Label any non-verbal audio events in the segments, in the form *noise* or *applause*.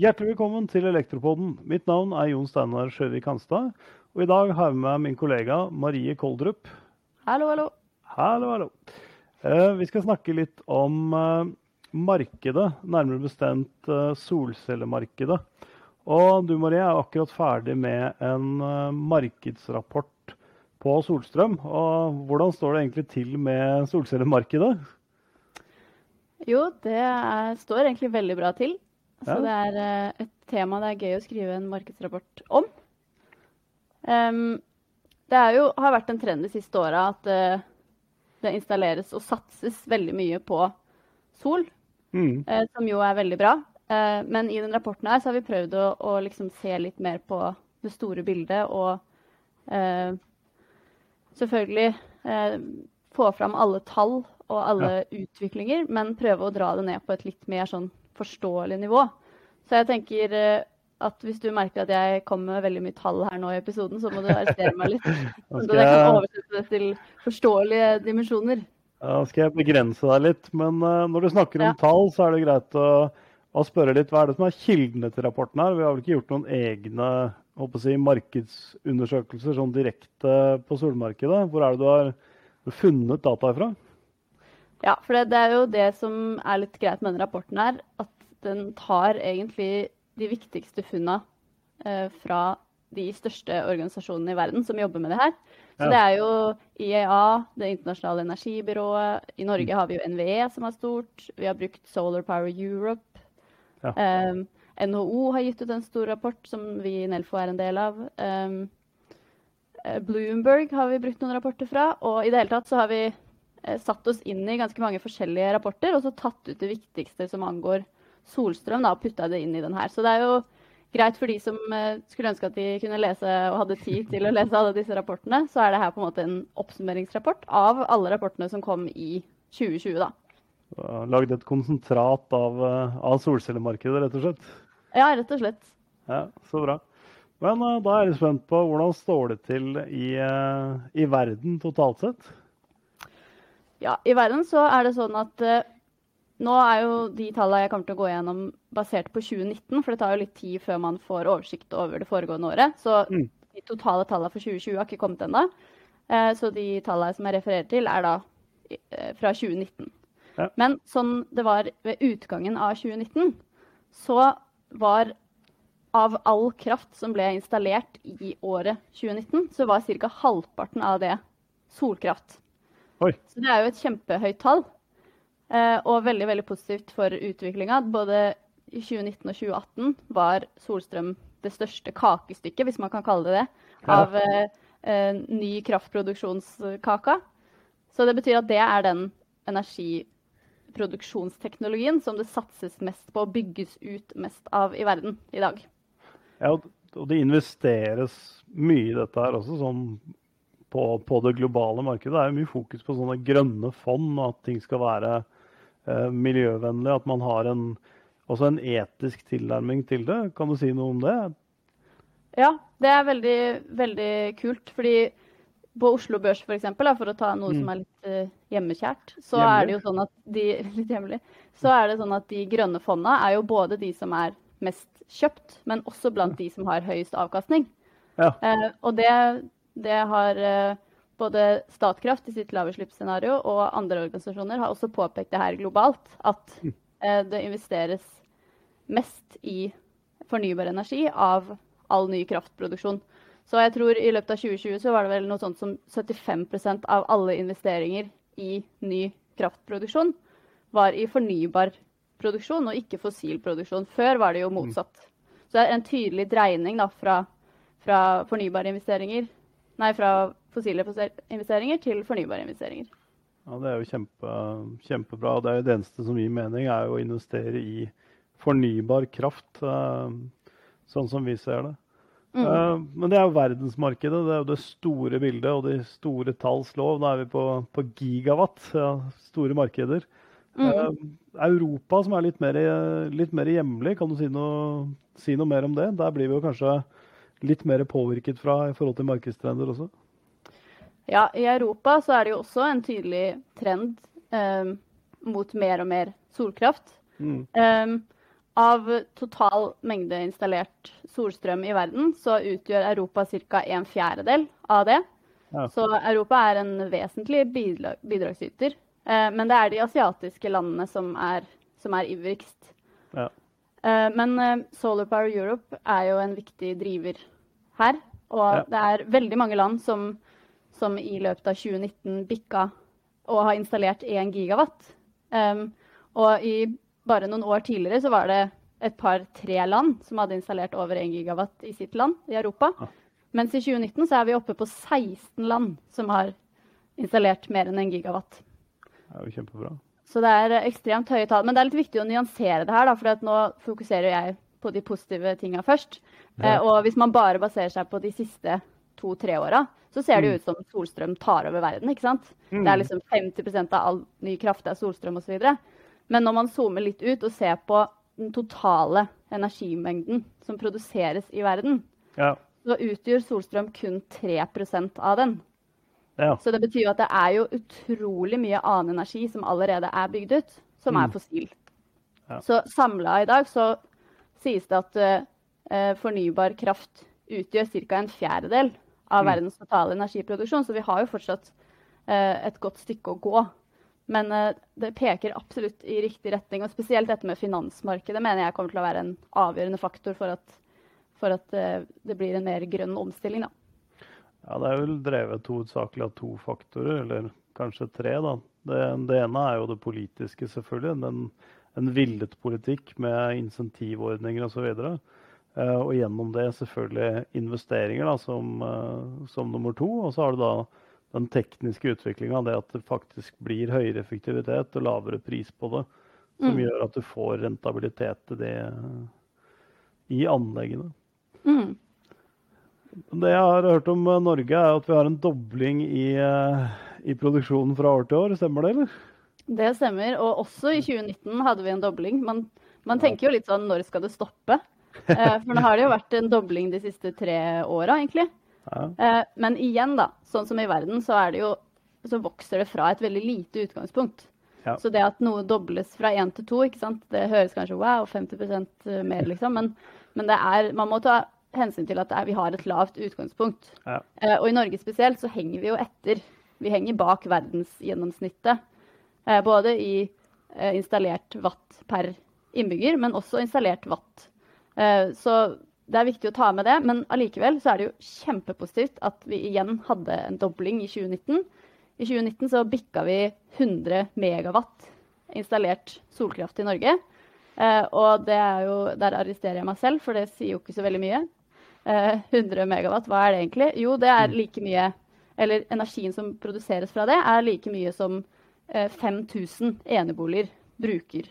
Hjertelig velkommen til Elektropoden. Mitt navn er Jon Steinar Sjøvik Hanstad. Og i dag har jeg med meg min kollega Marie Koldrup. Hallo, hallo. Hallo, hallo. Eh, vi skal snakke litt om eh, markedet, nærmere bestemt eh, solcellemarkedet. Og du Marie er akkurat ferdig med en eh, markedsrapport på solstrøm. Og hvordan står det egentlig til med solcellemarkedet? Jo, det er, står egentlig veldig bra til. Så Ja. det er eh, et tema det er gøy å skrive en markedsrapport om. Um, det er jo, har vært en trend de siste åra at uh, det installeres og satses veldig mye på sol, Mm. uh, som jo er veldig bra. Uh, men i den rapporten her så har vi prøvd å, å liksom se litt mer på det store bildet og selvfølgelig få fram alle tall og alle utviklinger, men prøve å dra det ned på et litt mer sånn forståelig nivå. Så jeg tenker eh, at hvis du merker at jeg kommer med veldig mye tall her nå i episoden, så må du arrestere meg litt. *laughs* Så jeg kan oversette det til forståelige dimensjoner. da skal jeg begrense deg litt. Men eh, når du snakker om Ja. tall, så er det greit å, å spørre litt hva er det som er kildene til rapporten her. Vi har vel ikke gjort noen egne håper å si, markedsundersøkelser sånn direkte på solmarkedet. Hvor er det du har funnet data ifra? Ja, for det, det er jo det som er litt greit med denne rapporten her, at den tar egentlig de viktigste funna eh, fra de største organisasjonene i verden som jobber med det her. Så Ja. det er jo IEA, Det internasjonale energibyrået. I Norge har vi jo NVE som er stort. Vi har brukt Solar Power Europe. Ja. Um, NHO har gitt ut en stor rapport som vi i Nelfo er en del av. Um, eh, Bloomberg har vi brukt noen rapporter fra. Og i det hele tatt så har vi eh, satt oss inn i ganske mange forskjellige rapporter, og så tatt ut det viktigste som angår solstrøm, da, og putta det inn i den her. Så det er jo greit for de som eh, skulle ønske at de kunne lese og hadde tid til å lese alle disse rapportene, så er det her på en måte en oppsummeringsrapport av alle rapportene som kom i 2020, da. Lagd et konsentrat av, eh, av solcellemarkedet, rett og slett. Ja, rett og slett. Ja, Så bra. Men eh, da er jeg spent på hvordan står det til i, eh, i verden totalt sett? Ja, i verden så er det sånn at eh, nå er jo de tallene jeg kommer til å gå gjennom basert på 2019, for det tar jo litt tid før man får oversikt over det foregående året. Så Mm. de totale tallene for 2020 har ikke kommet ennå. Eh, så de tallene som jeg refererer til, er da eh, fra 2019. Ja. Men sånn det var ved utgangen av 2019, så var av all kraft som ble installert i året 2019, så var ca. halvparten av det solkraft. Oi. Så det er jo et kjempehøyt tall. Eh, og veldig veldig positivt for utviklinga. Både i 2019 og 2018 var solstrøm det største kakestykket, hvis man kan kalle det det, av eh, eh, ny kraftproduksjonskaka. Så det betyr at det er den energiproduksjonsteknologien som det satses mest på og bygges ut mest av i verden i dag. Ja, og det investeres mye i dette her også, sånn på, på det globale markedet. Det er mye fokus på sånne grønne fond, og at ting skal være eh, miljøvennlige. At man har en, også en etisk tilnærming til det. Kan du si noe om det? Ja, det er veldig, veldig kult. Fordi på Oslo Børs, for, eksempel, for å ta noe Mm. som er litt eh, hjemmekjært, så Hjemlig? er det jo sånn at de *laughs* litt hjemlig, så er det sånn at de grønne fondene er jo både de som er mest kjøpt, men også blant de som har høyest avkastning. Ja. Eh, og det, det har eh, både Statkraft i sitt lavutslippsscenario og andre organisasjoner har også påpekt det her globalt, at Mm. eh, det investeres mest i fornybar energi av all ny kraftproduksjon. Så jeg tror i løpet av 2020 så var det vel noe sånt som 75% av alle investeringer i ny kraftproduksjon var i fornybar produksjon og ikke fossil produksjon. Før var det jo motsatt. Så det er en tydelig dreining da, fra, fra fornybare investeringer Nei, fra fossile investeringer til fornybare investeringer. Ja, Det er jo kjempe, kjempebra. og Det er jo det eneste som gir mening, er jo å investere i fornybar kraft, eh, sånn som vi ser det. Mm. Eh, Men det er jo verdensmarkedet, det er jo det store bildet og de store talls lov. Da er vi på, på gigawatt, ja, store markeder. Mm. Eh, Europa, som er litt mer, litt mer hjemlig, kan du si noe, si noe mer om det? Der blir vi jo kanskje litt mer påvirket fra i forhold til markedstrender også? Ja, i Europa så er det jo også en tydelig trend eh, mot mer og mer solkraft. Mm. Eh, av total mengde installert solstrøm i verden, så utgjør Europa ca. en fjerdedel av det. Ja. Så Europa er en vesentlig bidrag, bidragsyter. Eh, men det er de asiatiske landene som er, som er ivrigst. Ja. Eh, men eh, Solar Power Europe er jo en viktig driver her. Og Ja. det er veldig mange land som, som i løpet av 2019 bikka og har installert 1 gigawatt. Um, og i bare noen år tidligere så var det et par-tre land som hadde installert over 1 gigawatt i sitt land i Europa. Ja. Mens i 2019 så er vi oppe på 16 land som har installert mer enn 1 gigawatt. Det er jo kjempebra. Så det er eh, ekstremt høye tall. Men det er litt viktig å nyansere det her, da, for nå fokuserer jeg på de positive tinga først. Ja. Eh, og hvis man bare baserer seg på de siste to-tre åra, så ser det Mm. jo ut som solstrøm tar over verden. ikke sant? Mm. Det er liksom 50% av all ny kraft er solstrøm osv. Men når man zoomer litt ut og ser på den totale energimengden som produseres i verden, Ja. så utgjør solstrøm kun 3% av den. Ja. Så det betyr jo at det er jo utrolig mye annen energi som allerede er bygd ut, som Mm. er fossil. Ja. Så samla i dag så sies det at uh, fornybar kraft utgjør ca. en fjerdedel av Mm. verdens totale energiproduksjon, så vi har jo fortsatt uh, et godt stykke å gå. Men uh, det peker absolutt i riktig retning, og spesielt dette med finansmarkedet mener jeg kommer til å være en avgjørende faktor for at, for at det blir en mer grønn omstilling. Da. Ja, det er vel drevet hovedsakelig av to faktorer, eller kanskje tre. da. Det, det ene er jo det politiske, selvfølgelig. En, en villet politikk med insentivordninger osv. Og, eh, og gjennom det selvfølgelig investeringer da, som, eh, som nummer to. Og så har du da den tekniske utviklinga, det at det faktisk blir høyere effektivitet og lavere pris på det. Som Mm. gjør at du får rentabilitet i det i anleggene. Mm. Det jeg har hørt om eh, Norge, er at vi har en dobling i, eh, i produksjonen fra år til år. Stemmer det, eller? Det stemmer. Og også i 2019 hadde vi en dobling. Man, man tenker jo litt sånn når skal det stoppe? Eh, for nå har det jo vært en dobling de siste tre åra, egentlig. Ja. Men igjen, da, sånn som i verden, så det jo så vokser det fra et veldig lite utgangspunkt. Ja. Så det at noe dobles fra én til to, det høres kanskje wow, 50% mer, liksom. Men, men det er, man må ta hensyn til at er, vi har et lavt utgangspunkt. Ja. Eh, og i Norge spesielt så henger vi jo etter. Vi henger bak verdensgjennomsnittet. Eh, både i eh, installert watt per innbygger, men også installert watt. Eh, så det er viktig å ta med det. Men allikevel så er det jo kjempepositivt at vi igjen hadde en dobling i 2019. I 2019 så bikka vi 100 megawatt installert solkraft i Norge. Eh, og det er jo, der arresterer jeg meg selv, for det sier jo ikke så veldig mye. Eh, 100 megawatt, hva er det egentlig? Jo, det er like mye Eller energien som produseres fra det, er like mye som eh, 5000 eneboliger bruker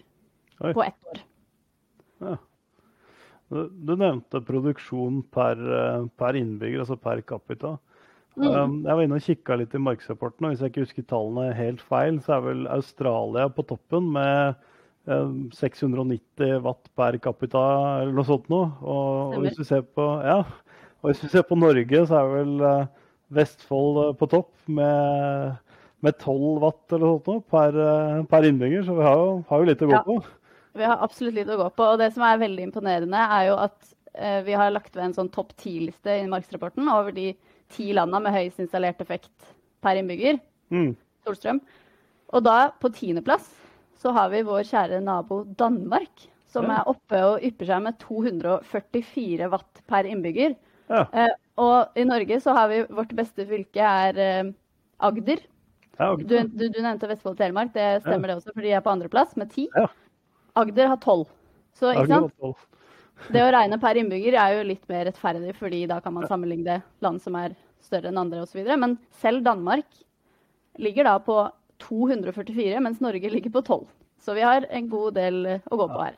Oi. på ett år. Ja. Du, du nevnte produksjon per, eh, per innbygger, altså per capita. Mm. Um, jeg var inne og kikka litt i markedsrapporten, og hvis jeg ikke husker tallene helt feil, så er vel Australia på toppen med 690 watt per capita eller noe sånt noe. Og, og, hvis vi ser på, ja, og hvis vi ser på Norge, så er vel uh, Vestfold uh, på topp med, med 12 watt eller noe sånt noe per, per innbygger, så vi har jo, har jo litt å gå Ja. på. Vi har absolutt litt å gå på. Og det som er veldig imponerende, er jo at eh, vi har lagt ved en sånn topp ti-liste i markedsrapporten over de ti landa med høyest installert effekt per innbygger, Mm. solstrøm. Og da, på tiendeplass, så har vi vår kjære nabo Danmark, som Ja. er oppe og ypper seg med 244 watt per innbygger. Ja. Eh, og i Norge så har vi vårt beste fylke er eh, Agder. Ja, Du, du, du nevnte Vestfold og Telemark, det stemmer det også, for de er på andreplass med ti. Ja. Agder har tolv. Så ikke sant? Agder 12. det å regne per innbygger er jo litt mer rettferdig, fordi da kan man sammenligne land som er større enn andre osv. Men selv Danmark ligger da på 244, mens Norge ligger på 12. Så vi har en god del eh, å gå på her.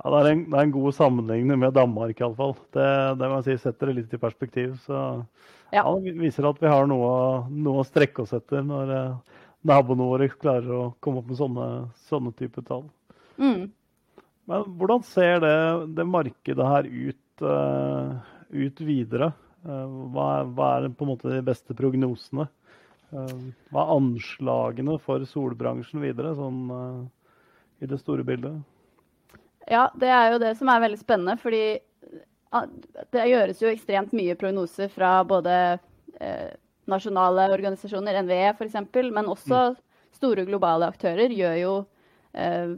Ja, det er, en, det er en god sammenligning med Danmark, iallfall. Det, det må jeg si setter det litt i perspektiv. Så ja. Ja. det viser at vi har noe, noe å strekke oss etter når eh, naboene våre klarer å komme opp med sånne, sånne type tall. Mm. Men hvordan ser det, det markedet her ut, uh, ut videre? Uh, hva, hva er på en måte de beste prognosene? Eh, hva er anslagene for solbransjen videre, sånn eh, i det store bildet? ja, det er jo det som er veldig spennende, fordi ah, det gjøres jo ekstremt mye prognoser fra både eh, nasjonale organisasjoner, NVE f.eks., men også mm. store globale aktører gjør jo eh,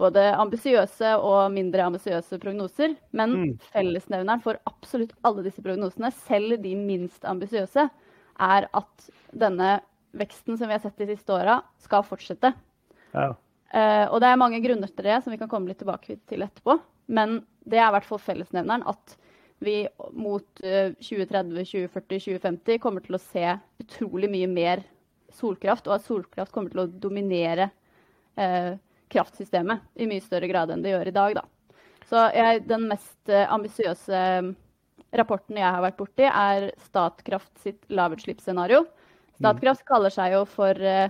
både ambisiøse og mindre ambisiøse prognoser. Men mm. fellesnevneren for absolutt alle disse prognosene, selv de minst ambisiøse, er at denne veksten som vi har sett de siste åra, skal fortsette. Ja. Uh, og det er mange grunner til det som vi kan komme litt tilbake til etterpå. Men det er i hvert fall fellesnevneren at vi mot uh, 2030, 2040, 2050 kommer til å se utrolig mye mer solkraft, og at solkraft kommer til å dominere uh, kraftsystemet i mye større grad enn det gjør i dag. Da. Så jeg, den mest uh, ambisiøse rapporten jeg har vært borti, er Statkraft sitt lavutslippsscenario. Statkraft mm. kaller seg jo for uh,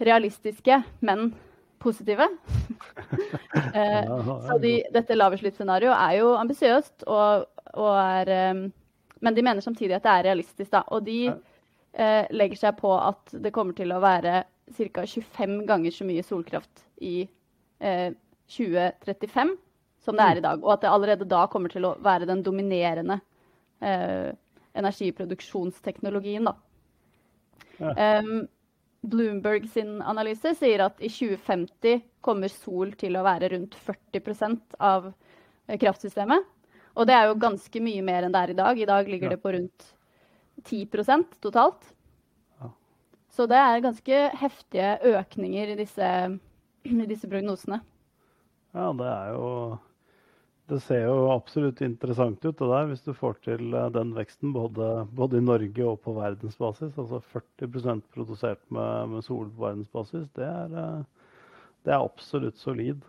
realistiske, men positive. *laughs* uh, så de, dette lavutslippsscenarioet er jo ambisiøst, og, og er, um, men de mener samtidig at det er realistisk. Da. Og de legger seg på at det kommer til å være ca. 25 ganger så mye solkraft i eh, 2035 som det er i dag. Og at det allerede da kommer til å være den dominerende eh, energiproduksjonsteknologien. Ja. Um, Bloomberg sin analyse sier at i 2050 kommer sol til å være rundt 40% av eh, kraftsystemet. Og det er jo ganske mye mer enn det er i dag. I dag ligger ja. det på rundt 10% totalt. Så det er ganske heftige økninger i disse, *clears throat* i disse prognosene. Ja, det er jo Det ser jo absolutt interessant ut det der, hvis du får til eh, den veksten både, både i Norge og på verdensbasis. Altså 40% produsert med, med sol på verdensbasis. Det er, eh, det er absolutt solid.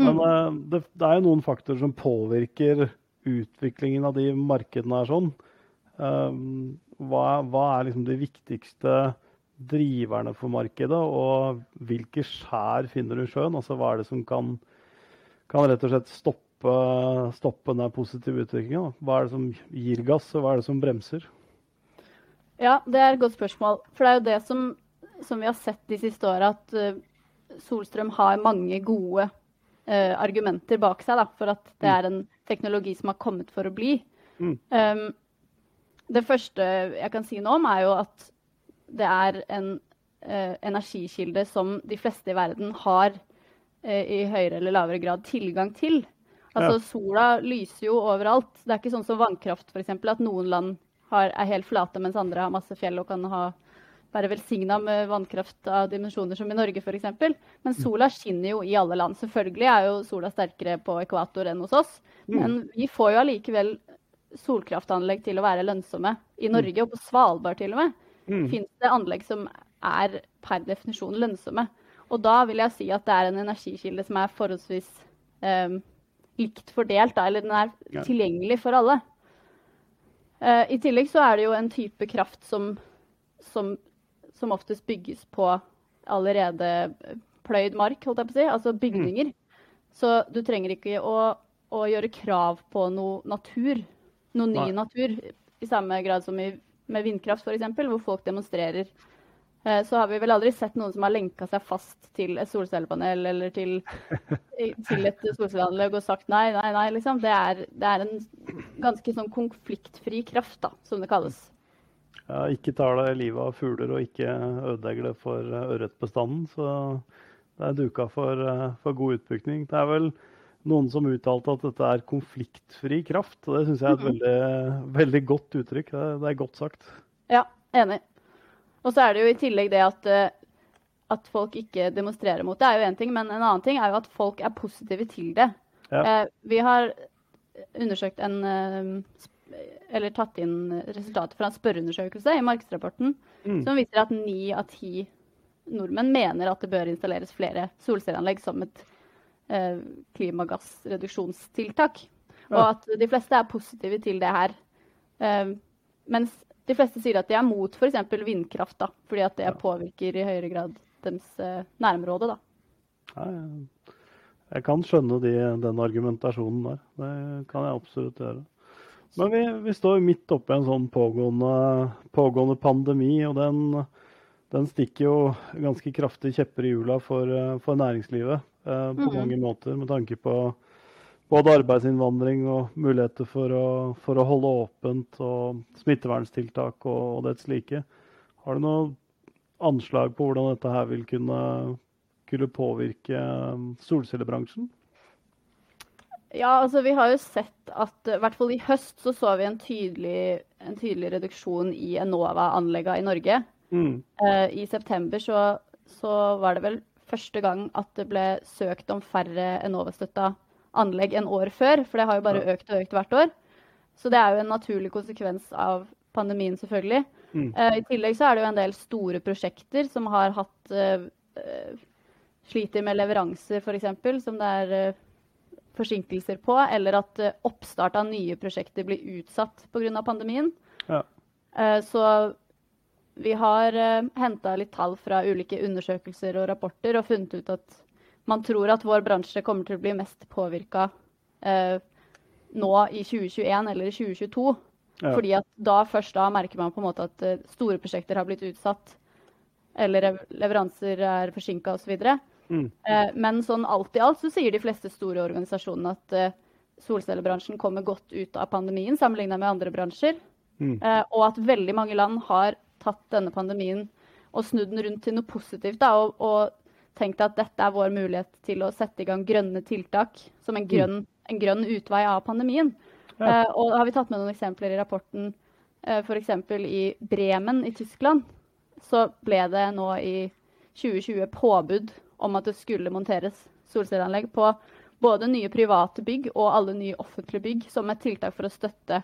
Men mm. Eh, det, det, er jo noen faktorer som påvirker utviklingen av de markedene her sånn. Hva, hva er liksom de viktigste driverne for markedet, og hvilke skjær finner du i sjøen? Altså hva er det som kan, kan rett og slett stoppe, stoppe den positive utviklinga? Hva er det som gir gass, og hva er det som bremser? Ja, det er et godt spørsmål. For det er jo det som, som vi har sett de siste åra, at uh, Solstrøm har mange gode uh, argumenter bak seg da, for at det mm. er en teknologi som har kommet for å bli. Mm. Um, det første jeg kan si noe om, er jo at det er en uh, energikilde som de fleste i verden har uh, i høyere eller lavere grad tilgang til. Altså. Sola lyser jo overalt. Det er ikke sånn som vannkraft f.eks. At noen land har, er helt flate, mens andre har masse fjell og kan ha, være velsigna med vannkraft av dimensjoner som i Norge f.eks. Men sola skinner jo i alle land. Selvfølgelig er jo sola sterkere på ekvator enn hos oss. Mm. Men vi får jo allikevel solkraftanlegg til å være lønnsomme i mm. Norge, og på Svalbard til og med mm. finnes det anlegg som er per definisjon lønnsomme. Og da vil jeg si at det er en energikilde som er forholdsvis um, likt fordelt, da, eller den er ja. tilgjengelig for alle. Uh, I tillegg så er det jo en type kraft som, som, som oftest bygges på allerede pløyd mark, holdt jeg på å si, altså bygninger. Mm. Så du trenger ikke å, å, gjøre krav på noe natur, noe ny Nei. natur, i samme grad som i med vindkraft f.eks., hvor folk demonstrerer, så har vi vel aldri sett noen som har lenka seg fast til et solcellepanel eller til, til et solcelleanlegg og sagt nei, nei, nei. liksom. Det er, det er en ganske sånn konfliktfri kraft, da, som det kalles. Ja, ikke tar det livet av fugler og ikke ødelegger det for eh, ørretbestanden. Så det er duka for, eh, for god utbygging. Det er vel noen som uttalte at dette er konfliktfri kraft. og Det syns jeg er et veldig, veldig godt uttrykk. Det, det, er godt sagt. Ja, enig. Og så er det jo i tillegg det at, eh, at folk ikke demonstrerer mot det, er jo én ting. Men en annen ting er jo at folk er positive til det. Ja. Eh, vi har undersøkt en eh, Eller tatt inn resultater fra en spørreundersøkelse i markedsrapporten mm. som viser at ni av ti nordmenn mener at det bør installeres flere solcelleanlegg som et eh, klimagassreduksjonstiltak. Og at de fleste er positive til det her. Eh, mens de fleste sier at de er mot f.eks. vindkraft, da, fordi at det påvirker i høyere grad deres eh, nærområde. Da. Ja, jeg kan skjønne de, den argumentasjonen der. Det kan jeg absolutt gjøre. Men vi, vi står midt oppi en sånn pågående, pågående pandemi, og den, den stikker jo ganske kraftig kjepper i hjula for, eh, for næringslivet eh, på Mhm. mange måter, med tanke på både arbeidsinnvandring og muligheter for å, for å holde åpent og smitteverntiltak og, og dets like. Har du noe anslag på hvordan dette her vil kunne, kunne påvirke eh, solcellebransjen? Ja, altså vi har jo sett at i hvert fall i høst så så vi en tydelig, en tydelig reduksjon i Enova-anleggene i Norge. Mm. Eh, I september så, så var det vel første gang at det ble søkt om færre Enova-støtta anlegg enn år før, for det har jo bare økt og økt hvert år. Så det er jo en naturlig konsekvens av pandemien, selvfølgelig. Mm. Uh, I tillegg så er det jo en del store prosjekter som har hatt uh, uh, sliter med leveranser, f.eks., som det er eh, forsinkelser på, eller at oppstart av nye prosjekter blir utsatt pga. pandemien. Ja. Så vi har henta litt tall fra ulike undersøkelser og rapporter og funnet ut at man tror at vår bransje kommer til å bli mest påvirka nå i 2021 eller i 2022. Ja. Fordi at da først da merker man på en måte at eh, store prosjekter har blitt utsatt. Eller leveranser er forsinka osv. Mm. Eh, men sånn alt i alt så sier de fleste store organisasjonene at eh, solcellebransjen kommer godt ut av pandemien sammenlignet med andre bransjer. Mm. Eh, og at veldig mange land har tatt denne pandemien og snudd den rundt til noe positivt. Da, og, og tenkt at dette er vår mulighet til å sette i gang grønne tiltak som en grønn, en grønn utvei av pandemien. Ja. Eh, og har vi tatt med noen eksempler i rapporten. Eh, F.eks. i Bremen i Tyskland så ble det nå i 2020 påbud om at det skulle monteres solcelleanlegg på både nye private bygg og alle nye offentlige bygg som et tiltak for å støtte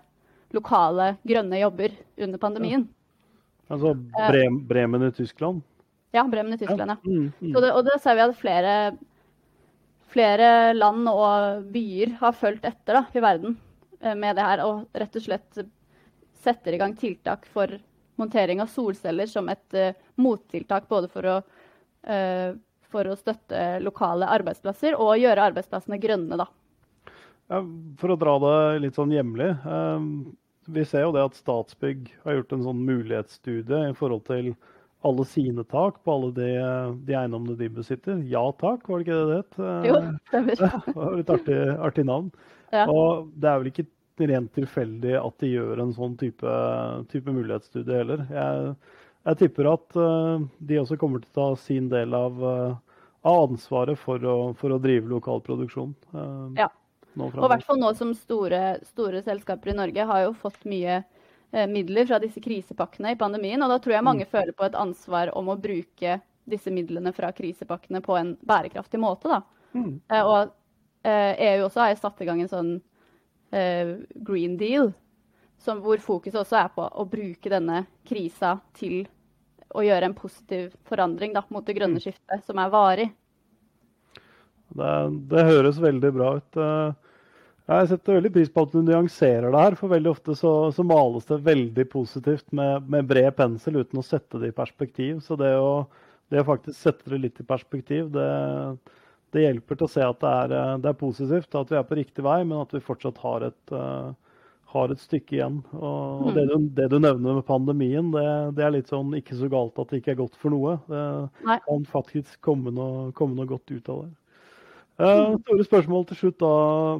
lokale grønne jobber under pandemien. Altså Bremen i Tyskland? Ja, Bremen i Tyskland, ja. Mm, mm. Det, og det ser vi at flere, flere land og byer har fulgt etter da, i verden eh, med det her, og rett og slett setter i gang tiltak for montering av solceller som et uh, mottiltak både for å, uh, for å støtte lokale arbeidsplasser og gjøre arbeidsplassene grønne, da. Ja, for å dra det litt sånn hjemlig. Uh, vi ser jo det at Statsbygg har gjort en sånn mulighetsstudie i forhold til alle sine tak på alle de, de eiendommene de besitter. Ja takk, var det ikke det det het? Jo, stemmer. Ja, *laughs* det var et artig, artig navn. Ja. Og det er vel ikke rent tilfeldig at de gjør en sånn type, type mulighetsstudie heller. Jeg, jeg tipper at eh, de også kommer til å ta sin del av, eh, av ansvaret for å, for å drive lokal produksjon. eh, Ja. Og i hvert fall nå som store, store selskaper i Norge har jo fått mye midler fra disse krisepakkene i pandemien. Og da tror jeg mange føler på et ansvar om å bruke disse midlene fra krisepakkene på en bærekraftig måte. da. Mm. Eh, og eh, EU også har satt i gang en sånn eh, green deal, som, hvor fokuset også er på å bruke denne krisa til å gjøre en positiv forandring da, mot det grønne skiftet, som er varig. Det, det høres veldig bra ut. Jeg setter veldig pris på at du nyanserer det her, for veldig ofte så, så males det veldig positivt med, med bred pensel uten å sette det i perspektiv. Så det å, det å faktisk sette det litt i perspektiv, det, det hjelper til å se at det er, eh, det er positivt, at vi er på riktig vei, men at vi fortsatt har et, uh, har et stykke igjen. Og, mm. det, du, det du nevner med pandemien, det, det er litt sånn ikke så galt at det ikke er godt for noe. Det Nei. kan faktisk komme noe, komme noe godt ut av det. Eh, store spørsmål til slutt da,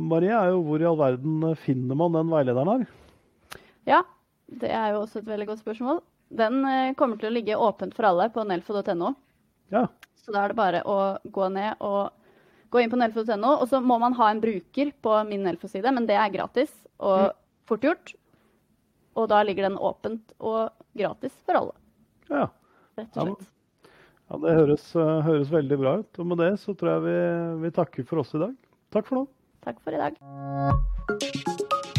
Marie, er jo hvor i all verden finner man den veilederen her? Ja, det er jo også et veldig godt spørsmål. Den eh, kommer til å ligge åpent for alle på nelfo.no. Ja. Så da er det bare å gå ned og gå inn på nelfo.no. Og så må man ha en bruker på min Nelfo-side, men det er gratis og fort gjort. Og da ligger den åpent og gratis for alle, ja. rett og slett. ja det høres, eh, høres veldig bra ut. Og med det så tror jeg vi, vi takker for oss i dag. Takk for nå. Takk for i dag.